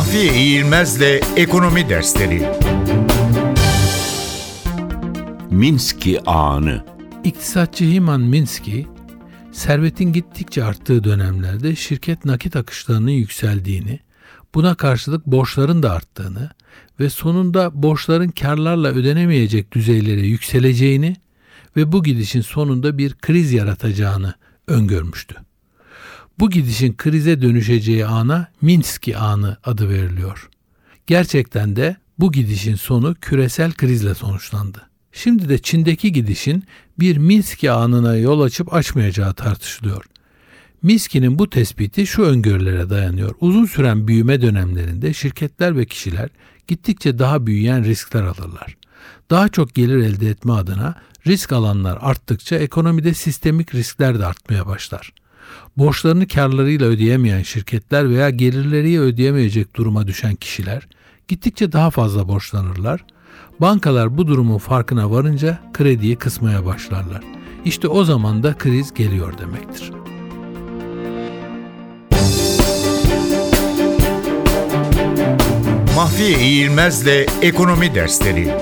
Mahfiye İğilmez'le Ekonomi Dersleri Minski Ağanı İktisatçı Himan Minsky, servetin gittikçe arttığı dönemlerde şirket nakit akışlarının yükseldiğini, buna karşılık borçların da arttığını ve sonunda borçların karlarla ödenemeyecek düzeylere yükseleceğini ve bu gidişin sonunda bir kriz yaratacağını öngörmüştü. Bu gidişin krize dönüşeceği ana Minsky anı adı veriliyor. Gerçekten de bu gidişin sonu küresel krizle sonuçlandı. Şimdi de Çin'deki gidişin bir Minsky anına yol açıp açmayacağı tartışılıyor. Minsky'nin bu tespiti şu öngörülere dayanıyor. Uzun süren büyüme dönemlerinde şirketler ve kişiler gittikçe daha büyüyen riskler alırlar. Daha çok gelir elde etme adına risk alanlar arttıkça ekonomide sistemik riskler de artmaya başlar. Borçlarını karlarıyla ödeyemeyen şirketler veya gelirleriyle ödeyemeyecek duruma düşen kişiler gittikçe daha fazla borçlanırlar. Bankalar bu durumun farkına varınca krediyi kısmaya başlarlar. İşte o zaman da kriz geliyor demektir. Mahfiye İğilmez'le Ekonomi Dersleri